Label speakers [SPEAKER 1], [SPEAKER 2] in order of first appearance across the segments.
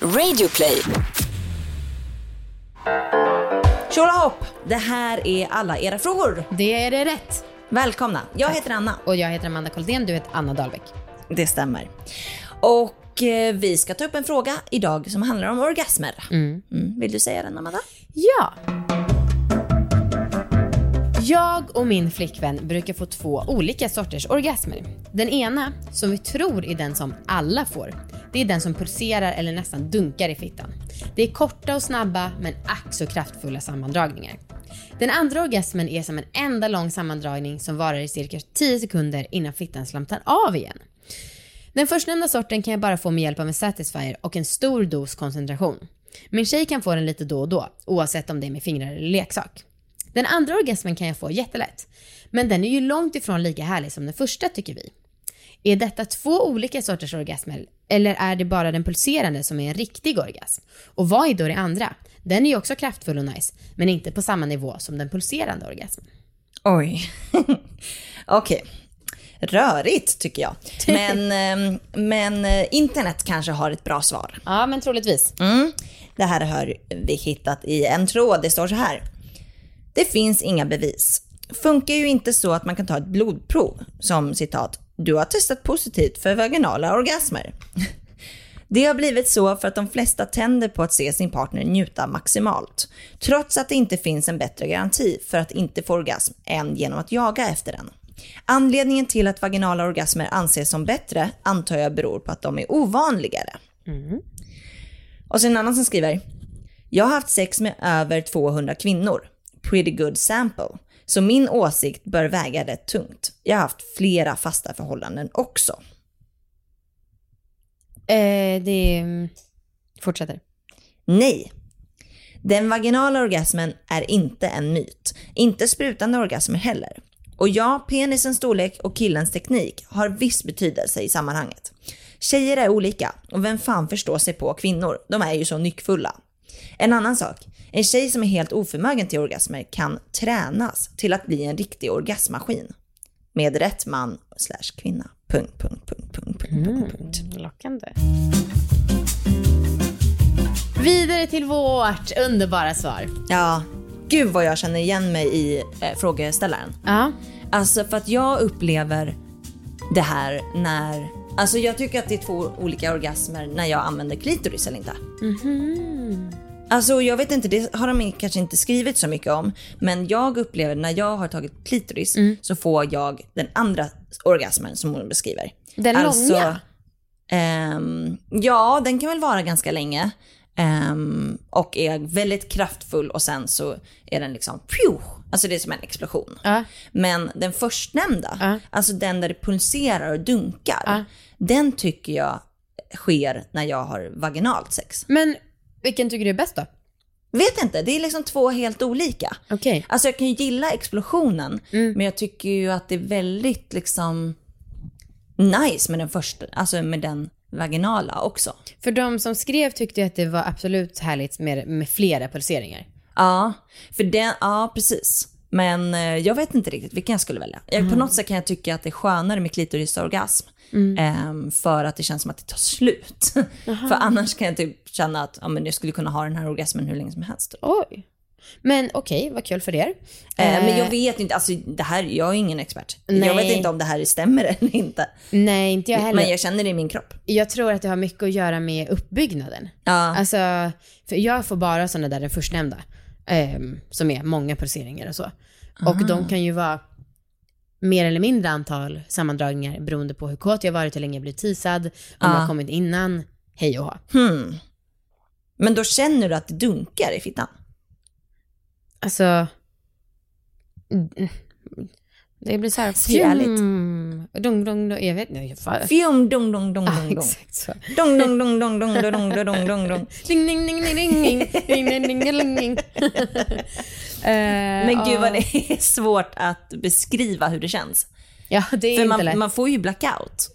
[SPEAKER 1] Radioplay.
[SPEAKER 2] Tjolahopp! Det här är alla era frågor.
[SPEAKER 3] Det är det rätt.
[SPEAKER 2] Välkomna. Jag heter Anna.
[SPEAKER 3] Och jag heter Amanda Koldén, du heter Anna Dahlbeck.
[SPEAKER 2] Det stämmer. Och eh, vi ska ta upp en fråga idag som handlar om orgasmer. Mm, Vill du säga den Amanda?
[SPEAKER 3] Ja. Jag och min flickvän brukar få två olika sorters orgasmer. Den ena, som vi tror är den som alla får, det är den som pulserar eller nästan dunkar i fittan. Det är korta och snabba men ack så kraftfulla sammandragningar. Den andra orgasmen är som en enda lång sammandragning som varar i cirka 10 sekunder innan fittan slamtar av igen. Den förstnämnda sorten kan jag bara få med hjälp av en Satisfyer och en stor dos koncentration. Min tjej kan få den lite då och då, oavsett om det är med fingrar eller leksak. Den andra orgasmen kan jag få jättelätt. Men den är ju långt ifrån lika härlig som den första tycker vi. Är detta två olika sorters orgasmer eller är det bara den pulserande som är en riktig orgasm? Och vad är då det andra? Den är ju också kraftfull och nice, men inte på samma nivå som den pulserande orgasmen.
[SPEAKER 2] Oj. Okej. Rörigt tycker jag. Men, ehm, men eh, internet kanske har ett bra svar.
[SPEAKER 3] Ja, men troligtvis.
[SPEAKER 2] Mm. Det här har vi hittat i en tråd. Det står så här. Det finns inga bevis. Funkar ju inte så att man kan ta ett blodprov som citat, du har testat positivt för vaginala orgasmer. Det har blivit så för att de flesta tänder på att se sin partner njuta maximalt, trots att det inte finns en bättre garanti för att inte få orgasm än genom att jaga efter den. Anledningen till att vaginala orgasmer anses som bättre antar jag beror på att de är ovanligare. Och så en annan som skriver. Jag har haft sex med över 200 kvinnor. Pretty good sample. Så min åsikt bör väga rätt tungt. Jag har haft flera fasta förhållanden också.
[SPEAKER 3] Eh, det mm, fortsätter.
[SPEAKER 2] Nej. Den vaginala orgasmen är inte en myt. Inte sprutande orgasmer heller. Och ja, penisens storlek och killens teknik har viss betydelse i sammanhanget. Tjejer är olika och vem fan förstår sig på kvinnor? De är ju så nyckfulla. En annan sak. En tjej som är helt oförmögen till orgasmer kan tränas till att bli en riktig orgasmmaskin. Med rätt man slash kvinna. Punkt, punkt, punkt, punkt, punkt, punkt, punkt.
[SPEAKER 3] Lockande. Vidare till vårt underbara svar.
[SPEAKER 2] Ja, gud vad jag känner igen mig i eh, frågeställaren.
[SPEAKER 3] Ja.
[SPEAKER 2] Alltså för att jag upplever det här när, alltså jag tycker att det är två olika orgasmer när jag använder klitoris eller inte. Alltså jag vet inte, det har de kanske inte skrivit så mycket om. Men jag upplever när jag har tagit klitoris så får jag den andra orgasmen som hon beskriver.
[SPEAKER 3] Den långa?
[SPEAKER 2] ehm, ja, den kan väl vara ganska länge. ehm, och är väldigt kraftfull och sen så är den liksom, pju, alltså det är som en explosion.
[SPEAKER 3] Ja.
[SPEAKER 2] Men den förstnämnda,
[SPEAKER 3] Ja.
[SPEAKER 2] alltså den där det pulserar och dunkar,
[SPEAKER 3] Ja.
[SPEAKER 2] den tycker jag sker när jag har vaginalt sex.
[SPEAKER 3] Men vilken tycker du är bäst då?
[SPEAKER 2] Vet inte, det är liksom två helt olika.
[SPEAKER 3] Okej.
[SPEAKER 2] Alltså jag kan ju gilla explosionen,
[SPEAKER 3] Mm.
[SPEAKER 2] men jag tycker ju att det är väldigt liksom nice med den första, alltså med den vaginala också.
[SPEAKER 3] För de som skrev tyckte att det var absolut härligt med, med flera pulseringar.
[SPEAKER 2] Ja, för den, ja precis. Men eh, jag vet inte riktigt vilken jag skulle välja. Jag,
[SPEAKER 3] Mm.
[SPEAKER 2] På något sätt kan jag tycka att det är skönare med klitorisorgasm. ehm, för att det känns som att det tar slut. för annars kan jag typ känna att ja, men jag skulle kunna ha den här orgasmen hur länge som helst.
[SPEAKER 3] Oj. Men okej, vad kul för er.
[SPEAKER 2] Eh, men jag
[SPEAKER 3] Eh,
[SPEAKER 2] vet inte, alltså det här, jag är ingen expert. Jag
[SPEAKER 3] Nej.
[SPEAKER 2] vet inte om det här stämmer eller inte.
[SPEAKER 3] Nej, inte jag heller.
[SPEAKER 2] Men jag känner det i min kropp.
[SPEAKER 3] Jag tror att det har mycket att göra med uppbyggnaden.
[SPEAKER 2] Ja.
[SPEAKER 3] Alltså, för jag får bara sådana där den förstnämnda. Ehm, som är många pulseringar och så. Och de kan ju vara mer eller mindre antal sammandragningar beroende på hur kåt jag varit, hur länge jag blivit teasad, om jag har kommit innan, hej och hå.
[SPEAKER 2] Hmm. Men då känner du att det dunkar i fittan?
[SPEAKER 3] Alltså... mm, Det blir så här... Fjum, Dong, dong, dong. Jag vet inte.
[SPEAKER 2] Fjum, dong, dong, dong,
[SPEAKER 3] Ja,
[SPEAKER 2] dong, dong.
[SPEAKER 3] exakt så.
[SPEAKER 2] Dong, dong, dong, dong, dong, dong, dong, dong, dong, dong.
[SPEAKER 3] Ding, ding, ding, ding, ding, ding, ding, ding, ding. Eh,
[SPEAKER 2] Men gud vad det är svårt att beskriva hur det känns.
[SPEAKER 3] Ja, det är
[SPEAKER 2] För
[SPEAKER 3] inte lätt.
[SPEAKER 2] man, får ju blackout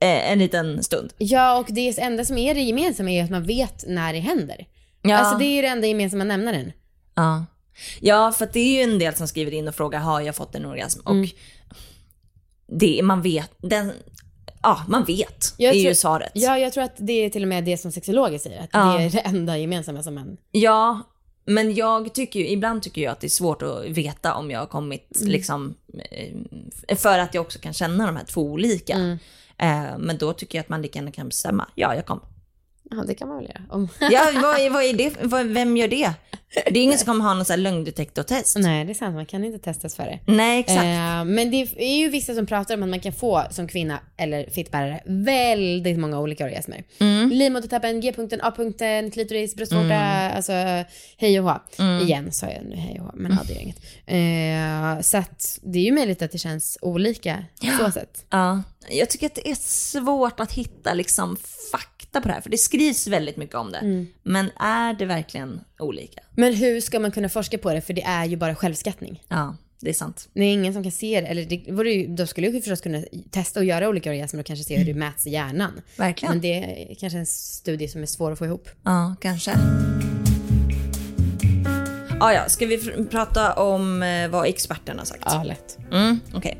[SPEAKER 2] eh, en liten stund.
[SPEAKER 3] Ja, och det enda som är det gemensamma är att man vet när det händer.
[SPEAKER 2] Ja.
[SPEAKER 3] Alltså det är ju det enda gemensamma nämnaren.
[SPEAKER 2] Ja. Ja, för det är ju en del som skriver in och frågar har jag fått en orgasm?
[SPEAKER 3] Mm.
[SPEAKER 2] Och det, man vet, den, ja, man vet.
[SPEAKER 3] Jag
[SPEAKER 2] det är
[SPEAKER 3] tror-
[SPEAKER 2] ju svaret.
[SPEAKER 3] Ja, jag tror att det är till och med det som sexologer säger. Att
[SPEAKER 2] Ja.
[SPEAKER 3] det är det enda gemensamma som man...
[SPEAKER 2] Ja, men jag tycker ju, ibland tycker jag att det är svårt att veta om jag har kommit liksom, eh, för att jag också kan känna de här två olika. Eh, men då tycker jag att man lika gärna kan bestämma, ja jag kom.
[SPEAKER 3] Ja, det kan man väl göra. Om...
[SPEAKER 2] Ja, vad, vad är det, vad, vem gör det? Det är ingen som kommer ha någon sån här lögndetektortest.
[SPEAKER 3] Nej, det är sant. Man kan inte testas för det.
[SPEAKER 2] Nej, exakt.
[SPEAKER 3] Eh, men det är ju vissa som pratar om att man kan få som kvinna eller fittbärare väldigt många olika orgasmer.
[SPEAKER 2] Mm.
[SPEAKER 3] Livmodertappen, G-punkten, A-punkten, klitoris, bröstvårta,
[SPEAKER 2] Mm.
[SPEAKER 3] alltså hej och hå. Igen sa jag nu hej och hå, men ja, det är inget. Eh, så att det är ju möjligt att det känns olika så sätt.
[SPEAKER 2] Ja, jag tycker att det är svårt att hitta liksom fakta på det här, för det skrivs väldigt mycket om det. Men är det verkligen olika?
[SPEAKER 3] Men hur ska man kunna forska på det? För det är ju bara självskattning.
[SPEAKER 2] Ja, det är sant.
[SPEAKER 3] Det är ingen som kan se det. Eller det vore ju, då skulle ju förstås kunna testa att göra olika orgasmer och kanske se hur det mäts i hjärnan.
[SPEAKER 2] Verkligen.
[SPEAKER 3] Men det är kanske en studie som är svår att få ihop.
[SPEAKER 2] Ja, kanske. Ah, ja, ska vi prata om eh, vad experterna har sagt?
[SPEAKER 3] Ja, lätt.
[SPEAKER 2] Mm, okej.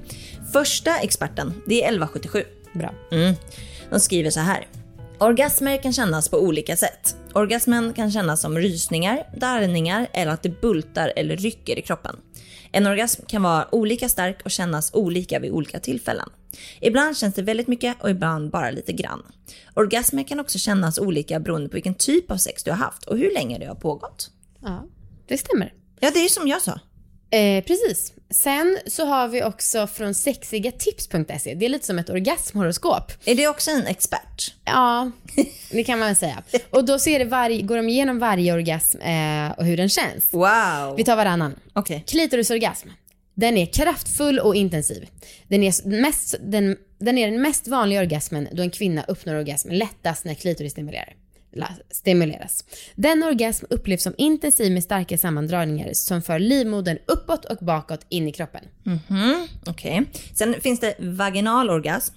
[SPEAKER 2] Första experten, det är 1177.
[SPEAKER 3] Bra.
[SPEAKER 2] Mm. De skriver så här. Orgasmer kan kännas på olika sätt. Orgasmen kan kännas som rysningar, darrningar eller att det bultar eller rycker i kroppen. En orgasm kan vara olika stark och kännas olika vid olika tillfällen. Ibland känns det väldigt mycket och ibland bara lite grann. Orgasmer kan också kännas olika beroende på vilken typ av sex du har haft och hur länge det har pågått.
[SPEAKER 3] Ja, det stämmer.
[SPEAKER 2] Ja, det är som jag sa.
[SPEAKER 3] Eh, precis. Sen så har vi också från sexigatips.se. Det är lite som ett orgasmhoroskop.
[SPEAKER 2] Är det också en expert?
[SPEAKER 3] Ja, det kan man väl säga. Och då ser det varje, går de igenom varje orgasm eh, och hur den känns.
[SPEAKER 2] Wow!
[SPEAKER 3] Vi tar varannan.
[SPEAKER 2] Okej.
[SPEAKER 3] Klitorisorgasm. Den är kraftfull och intensiv. Den är, mest, den, den är den mest vanliga orgasmen då en kvinna uppnår orgasm lättast när klitoris stimulerar stimuleras. Denna orgasm upplevs som intensiv med starka sammandragningar som för livmodern uppåt och bakåt in i kroppen.
[SPEAKER 2] Mhm, Okej. Sen finns det vaginal orgasm.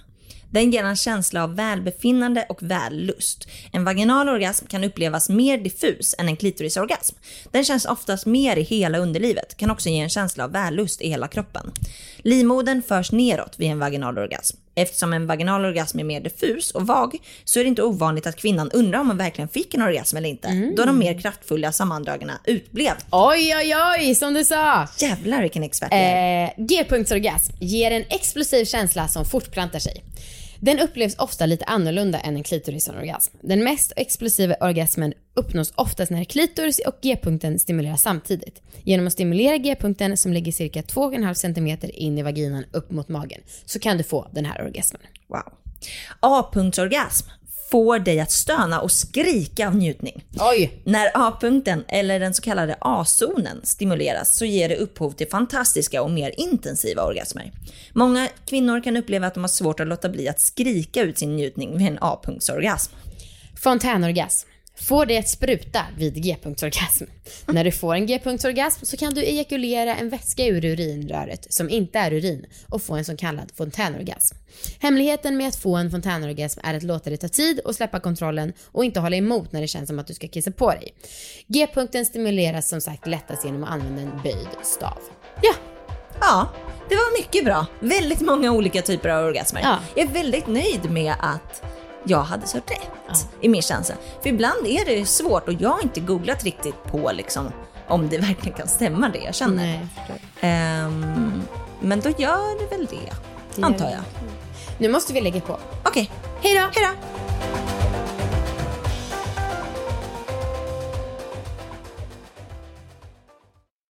[SPEAKER 2] Den ger en känsla av välbefinnande och vällust. En vaginal orgasm kan upplevas mer diffus än en klitorisorgasm. Den känns oftast mer i hela underlivet, kan också ge en känsla av vällust i hela kroppen. Livmodern förs neråt vid en vaginal orgasm. Eftersom en vaginal orgasm är mer diffus och vag så är det inte ovanligt att kvinnan undrar om hon verkligen fick en orgasm eller inte, då de mer kraftfulla sammandragna utblev.
[SPEAKER 3] Oj, oj, oj, som du sa!
[SPEAKER 2] Jävlar vilken expert jag är.
[SPEAKER 3] Eh, G-punktsorgasm ger en explosiv känsla som fortplantar sig. Den upplevs ofta lite annorlunda än en klitorisorgasm. Den mest explosiva orgasmen uppnås oftast när klitoris och G-punkten stimuleras samtidigt. Genom att stimulera G-punkten som ligger cirka 2,5 cm in i vaginan upp mot magen så kan du få den här orgasmen.
[SPEAKER 2] Wow. A-punktsorgasm får dig att stöna och skrika av njutning.
[SPEAKER 3] Oj!
[SPEAKER 2] När A-punkten, eller den så kallade A-zonen, stimuleras så ger det upphov till fantastiska och mer intensiva orgasmer. Många kvinnor kan uppleva att de har svårt att låta bli att skrika ut sin njutning vid en A-punktsorgasm.
[SPEAKER 3] Fontänorgasm. Får dig att spruta vid G-punktsorgasm. När du får en G-punktsorgasm så kan du ejakulera en vätska ur urinröret som inte är urin och få en så kallad fontänorgasm. Hemligheten med att få en fontänorgasm är att låta det ta tid och släppa kontrollen och inte hålla emot när det känns som att du ska kissa på dig. G-punkten stimuleras som sagt lättast genom att använda en böjd stav. Ja,
[SPEAKER 2] Ja, det var mycket bra. Väldigt många olika typer av orgasmer.
[SPEAKER 3] Ja.
[SPEAKER 2] Jag är väldigt nöjd med att jag hade så rätt i min känsla. För ibland är det svårt och jag har inte googlat riktigt på liksom, om det verkligen kan stämma det jag känner.
[SPEAKER 3] nej, jag.
[SPEAKER 2] Ehm, men då gör det väl det,
[SPEAKER 3] Det
[SPEAKER 2] antar
[SPEAKER 3] det.
[SPEAKER 2] jag.
[SPEAKER 3] Nu måste vi lägga på.
[SPEAKER 2] Okej,
[SPEAKER 3] Hej då!
[SPEAKER 2] hej då!